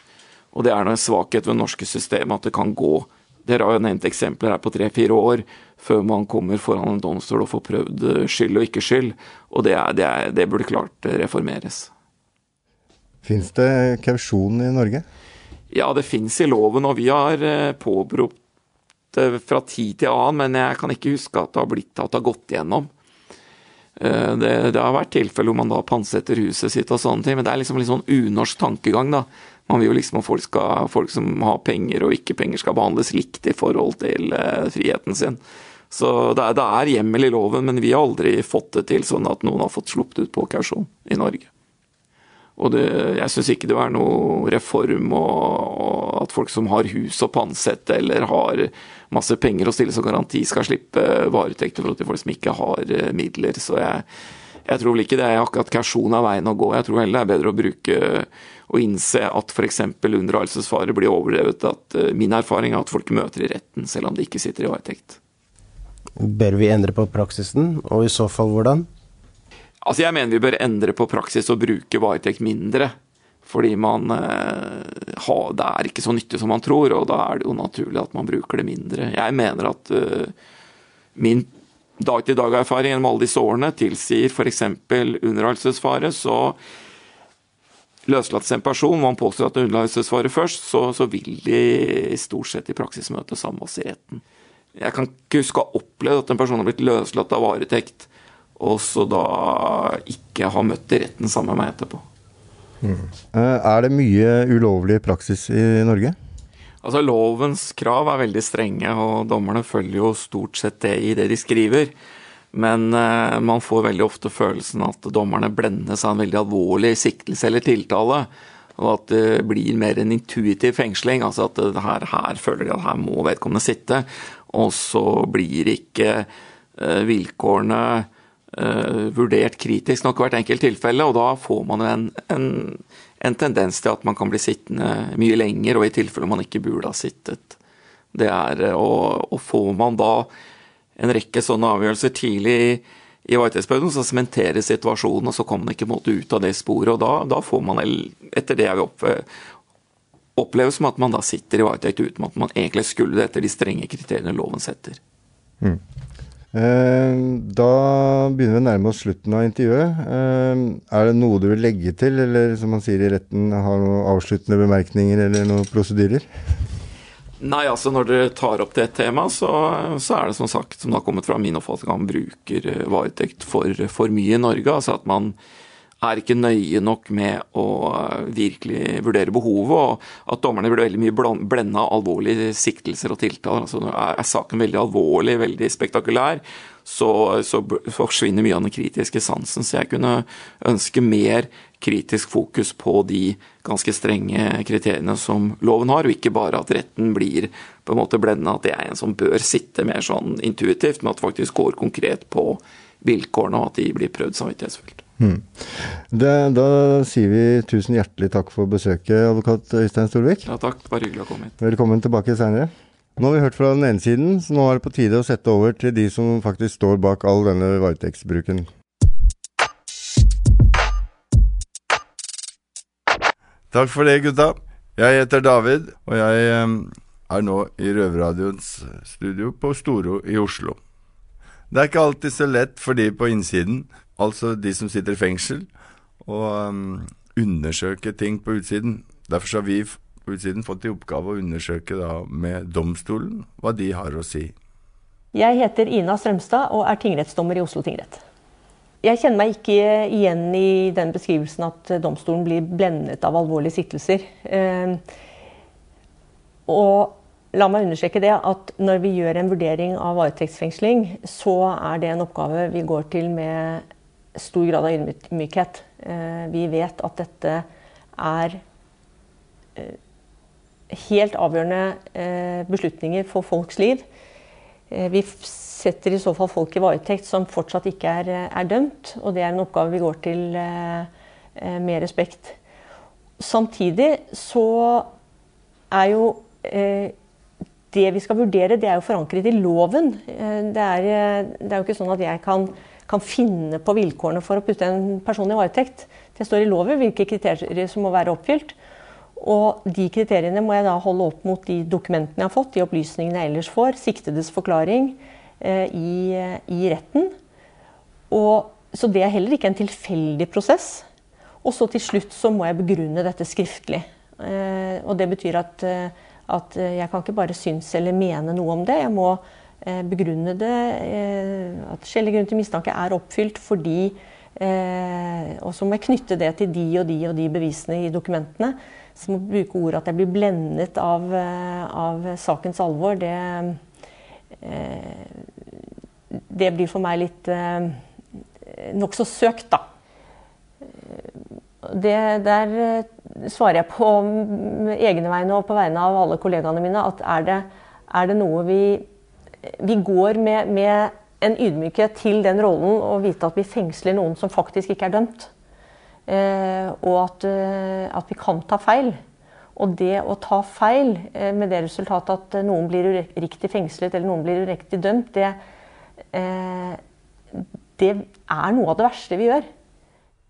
H: Og det er en svakhet ved det norske systemet at det kan gå Dere har jo nevnt eksempler her på tre-fire år før man kommer foran en domstol og får prøvd skyld og ikke skyld. Og det, er, det, er, det burde klart reformeres.
A: Fins det kausjon i Norge?
H: Ja, det fins i loven, og vi har eh, påberopt fra tid til annen, men jeg kan ikke huske at det har blitt at det har gått igjennom. Eh, det, det har vært tilfeller hvor man da pantsetter huset sitt og sånne ting, men det er liksom litt sånn unorsk tankegang, da. Man vil jo liksom at folk, skal, folk som har penger og ikke penger skal behandles likt i forhold til uh, friheten sin. Så det er, det er hjemmel i loven, men vi har aldri fått det til sånn at noen har fått sluppet ut på kausjon i Norge. Og det, jeg syns ikke det er noe reform og, og, at folk som har hus og pantsette eller har masse penger å stille som garanti, skal slippe varetekt i forhold til folk som ikke har uh, midler. Så jeg, jeg, tror vel ikke det er akkurat kausjon av veien å gå. Jeg tror heller det er bedre å bruke og innse at f.eks. unndragelsesfare blir overdrevet. At uh, min erfaring er at folk møter i retten selv om de ikke sitter i varetekt.
D: Bør vi endre på praksisen, og i så fall hvordan?
H: Altså Jeg mener vi bør endre på praksis og bruke varetekt mindre. Fordi man har, det er ikke så nyttig som man tror, og da er det jo naturlig at man bruker det mindre. Jeg mener at uh, min dag-til-dag-erfaring gjennom alle disse årene tilsier f.eks. underholdelsesfare, så løslates en person, man påstår at det er underholdelsesfare først, så, så, vil de stort sett i praksis møte samme oss i retten. Jeg kan ikke huske å ha opplevd at en person har blitt løslatt av varetekt og så da ikke ha møtt i retten sammen med meg etterpå.
A: Mm. Er det mye ulovlig praksis i Norge?
H: Altså Lovens krav er veldig strenge, og dommerne følger jo stort sett det i det de skriver. Men eh, man får veldig ofte følelsen at dommerne blendes av en veldig alvorlig siktelse eller tiltale. Og at det blir mer en intuitiv fengsling. Altså at her, her føler de at her må vedkommende sitte. Og så blir ikke eh, vilkårene vurdert kritisk nok hvert enkelt tilfelle, og da får man en, en, en, tendens til at man kan bli sittende mye lenger, og i tilfelle man ikke burde ha sittet. Det er, eh, og, og får man da en rekke sånne avgjørelser tidlig i, varetektsperioden, så sementeres situasjonen, og så kommer man ikke måte, ut av det sporet. og da, da får man, etter det jeg vil opp, oppleve som at man da sitter i varetekt uten at man egentlig skulle det etter de strenge kriteriene loven setter. Mm.
A: Eh, da begynner vi å nærme oss slutten av intervjuet. Eh, er det noe du vil legge til, eller som man sier i retten, har noen avsluttende bemerkninger eller noen prosedyrer?
H: Nei, altså når dere tar opp det temaet, så, så er det som sagt, som det har kommet fra min oppfatning, at man bruker eh, varetekt for, for mye i Norge. Altså at man er ikke nøye nok med å eh, virkelig vurdere behovet, og at dommerne blir veldig mye blenda av alvorlige siktelser og tiltaler. Altså er, saken veldig alvorlig, veldig spektakulær, så, så, forsvinner mye av den kritiske sansen. Så jeg kunne ønske mer kritisk fokus på de ganske strenge kriteriene som loven har, og ikke bare at retten blir på en måte blenda at det er en som bør sitte mer sånn intuitivt, men at det faktisk går konkret på vilkårene, og at de blir prøvd samvittighetsfullt.
A: Hmm. Det, da sier vi tusen hjertelig takk for besøket, advokat Øystein Storvik.
H: Ja, takk. Bare hyggelig å komme hit.
A: Velkommen tilbake seinere. Nå har vi hørt fra den ene siden, så nå er det på tide å sette over til de som faktisk står bak all denne varetektsbruken.
M: Takk for det, gutta. Jeg heter David, og jeg er nå i Røverradioens studio på Storo i Oslo. Det er ikke alltid så lett for de på innsiden, altså de som sitter i fengsel, og um, undersøke ting på utsiden. Derfor har vi på utsiden fått i oppgave å undersøke da med domstolen hva de har å si.
N: Jeg heter Ina Strømstad og er tingrettsdommer i Oslo tingrett. Jeg kjenner meg ikke igjen i den beskrivelsen at domstolen blir blendet av alvorlige siktelser. Ehm, og la meg understreke det at når vi gjør en vurdering av varetektsfengsling, så er det en oppgave vi går til med stor grad av ydmykhet. Ehm, vi vet at dette er eh, helt avgjørende eh, beslutninger for folks liv. Eh, vi setter i så fall folk i varetekt som fortsatt ikke er, er, dømt. Og det er en oppgave vi går til eh, eh, med respekt. Samtidig så er jo eh, det vi skal vurdere, det er jo forankret i loven. Eh, det er, eh, det er jo ikke sånn at jeg kan, kan, finne på vilkårene for å putte en person i varetekt. Det står i loven hvilke kriterier som må være oppfylt. Og de kriteriene må jeg da holde opp mot de dokumentene jeg har fått, de opplysningene jeg ellers får, siktedes forklaring, Eh, i, i retten. Og, så det er heller ikke en tilfeldig prosess. Og så til slutt så må jeg begrunne dette skriftlig. Eh, og det betyr at, eh, at jeg kan ikke bare synes eller mene noe om det. Jeg må begrunne det, at skjellig grunn til mistanke er oppfylt fordi Og så må jeg knytte det til de og de og de bevisene i dokumentene. Så må jeg bruke ordet at jeg blir blendet av, av sakens alvor. det Eh, det blir for meg litt eh, nokså søkt, da. Det, der eh, svarer jeg på egne vegne og på vegne av alle kollegaene mine at er det, er det noe vi Vi går med, med, en ydmykhet til den rollen å vite at vi fengsler noen som faktisk ikke er dømt. Eh, og at, at, vi kan ta feil. Og det å ta feil eh, med det resultatet at eh, noen blir uriktig fengslet eller noen blir uriktig dømt, det, eh, det er noe av det verste vi gjør.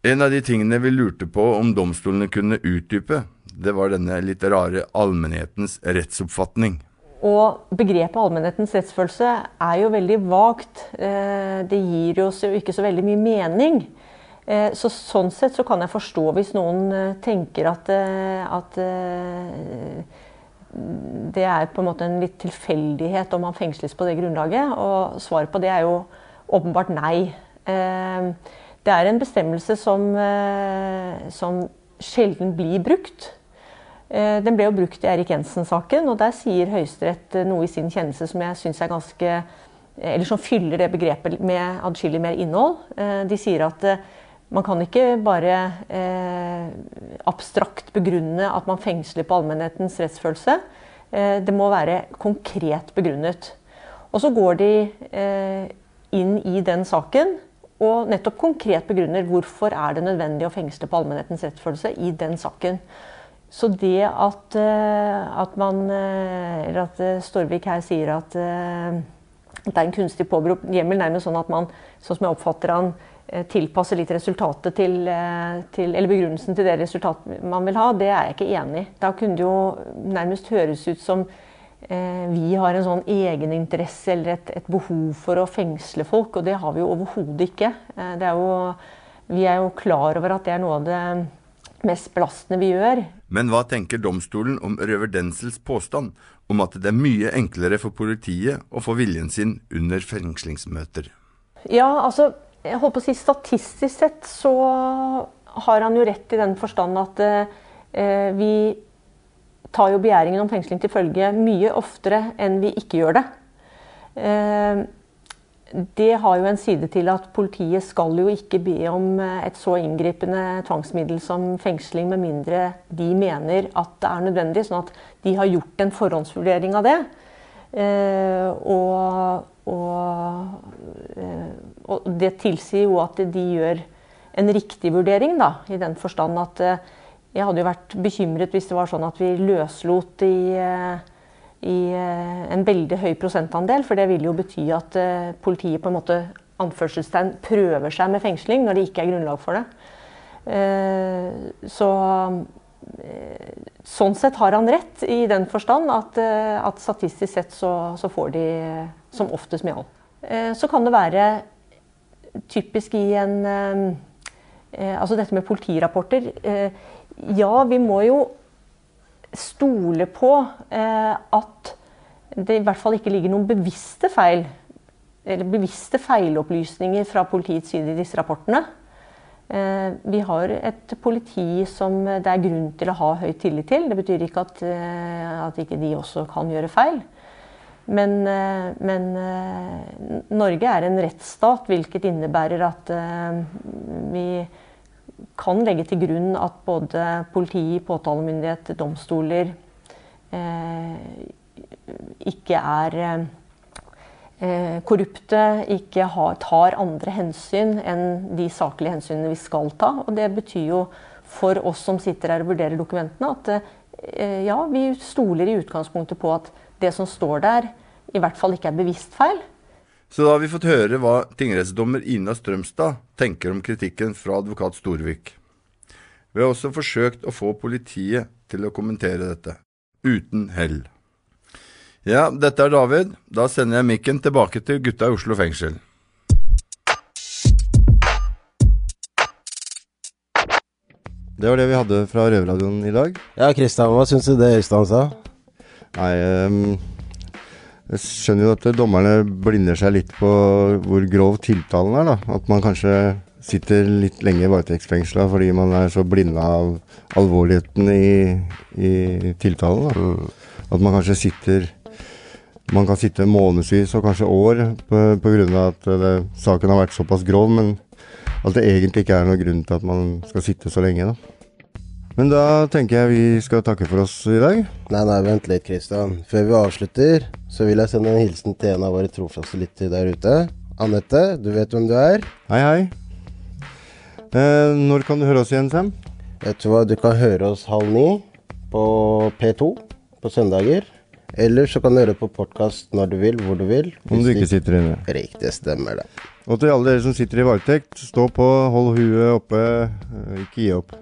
M: En av de tingene vi lurte på om domstolene kunne utdype, det var denne litt rare allmennhetens rettsoppfatning.
N: Og begrepet allmennhetens rettsfølelse er jo veldig vagt. Det gir jo ikke så veldig mye mening. Eh, så sånn sett så kan jeg forstå hvis noen eh, tenker at, eh, at det er på en måte en litt tilfeldighet om man fengsles på det grunnlaget. Og svaret på det er jo åpenbart nei. Det er en bestemmelse som, som sjelden blir brukt. Den ble jo brukt i Erik Jensen-saken, og der sier Høyesterett noe i sin kjennelse som jeg syns er ganske Eller som fyller det begrepet med adskillig mer innhold. De sier at man kan ikke bare eh, abstrakt begrunne at man fengsler på allmennhetens rettsfølelse. Eh, det må være konkret begrunnet. Og så går de eh, inn i den saken og nettopp konkret begrunner hvorfor er det nødvendig å fengsle på allmennhetens rettsfølelse i den saken. Så det at, eh, at man eh, Eller at eh, Storvik her sier at det er en kunstig påberopt hjemmel, nærmest sånn at man, sånn som jeg oppfatter han, tilpasser litt resultatet til, til, Eller begrunnelsen til det resultatet man vil ha, det er jeg ikke enig i. Da kunne det jo nærmest høres ut som vi har en sånn egeninteresse eller et, et, behov for å fengsle folk, og det har vi jo overhodet ikke. Eh, er jo, vi er jo klar over at det er noe av det mest belastende vi gjør.
M: Men hva tenker domstolen om Røver Denzels påstand om at det er mye enklere for politiet å få viljen sin under fengslingsmøter?
N: Ja, altså, jeg holdt på å si statistisk sett så har han jo rett i den forstand at eh, vi tar jo begjæringen om fengsling til følge mye oftere enn vi ikke gjør det. Eh, det har jo en side til at politiet skal jo ikke be om eh, et så inngripende tvangsmiddel som fengsling, med mindre de mener at det er nødvendig. Sånn at de har gjort en forhåndsvurdering av det. Eh, og, og, eh, og, det tilsier jo at de gjør en riktig vurdering, da, i den forstand at jeg hadde jo vært bekymret hvis det var sånn at vi løslot eh, i eh, en veldig høy prosentandel. For det vil jo bety at eh, politiet på en måte anførselstegn prøver seg med fengsling når det ikke er grunnlag for det. Eh, så sånn sett har han rett i den forstand at, at statistisk sett så, så, får de som oftest medhold. Så kan det være typisk i en Altså dette med politirapporter. Ja, vi må jo stole på eh, at det i hvert fall ikke ligger noen bevisste feil eller bevisste feilopplysninger fra politiets side i disse rapportene. Eh, vi har et politi som det er grunn til å ha høy tillit til. Det betyr ikke at, eh, at ikke de også kan gjøre feil. Men, men Norge er en rettsstat, hvilket innebærer at vi kan legge til grunn at både politi, påtalemyndighet, domstoler eh, ikke er eh, korrupte, ikke tar andre hensyn enn de saklige hensynene vi skal ta. Og det betyr jo for oss som sitter her og vurderer dokumentene, at eh, ja, vi stoler i utgangspunktet på at det som står der, i hvert fall ikke er bevisst feil.
M: Så da har vi fått høre hva tingrettsdommer Ina Strømstad tenker om kritikken fra advokat Storvik. Vi har også forsøkt å få politiet til å kommentere dette, uten hell. Ja, dette er David. Da sender jeg mikken tilbake til gutta i Oslo fengsel.
A: Det var det vi hadde fra Røverradioen i dag.
D: Ja, Kristian, hva syns du det Øystein sa?
A: Nei, um jeg skjønner jo at dommerne blinder seg litt på hvor grov tiltalen er. da. At man kanskje sitter litt lenge i varetektsfengsla fordi man er så blinda av alvorligheten i, i tiltalen. da. Mm. At man kanskje sitter Man kan sitte månedsvis og kanskje år pga. at det, saken har vært såpass grov, men at det egentlig ikke er noen grunn til at man skal sitte så lenge. da. Men da tenker jeg vi skal takke for oss i dag.
D: Nei, nei, vent litt, Kristian. Før vi avslutter, så vil jeg sende en hilsen til en av våre trofaste lyttere der ute. Anette, du vet hvem du er?
A: Hei, hei. Eh, når kan du høre oss igjen, Sam?
D: Vet du hva, du kan høre oss halv ni på P2 på søndager. Eller så kan du høre på podkast når du vil, hvor du vil.
A: Om du ikke sitter inne.
D: Riktig, stemmer det.
A: Og til alle dere som sitter i varetekt, stå på, hold huet oppe, eh, ikke gi opp.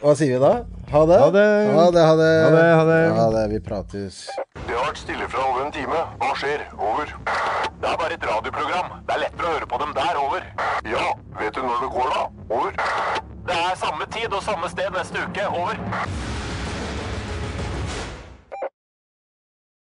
D: Hva sier vi da? Ha det.
A: Ha det.
D: Ha det, ha det.
A: Ha det, ha det.
D: Ha det. Vi prates.
B: Det har vært stille fra over en time. Hva skjer? Over. Det er bare et radioprogram. Det er lettere å høre på dem der. Over. Ja, vet du når det går, da? Over. Det er samme tid og samme sted neste uke. Over.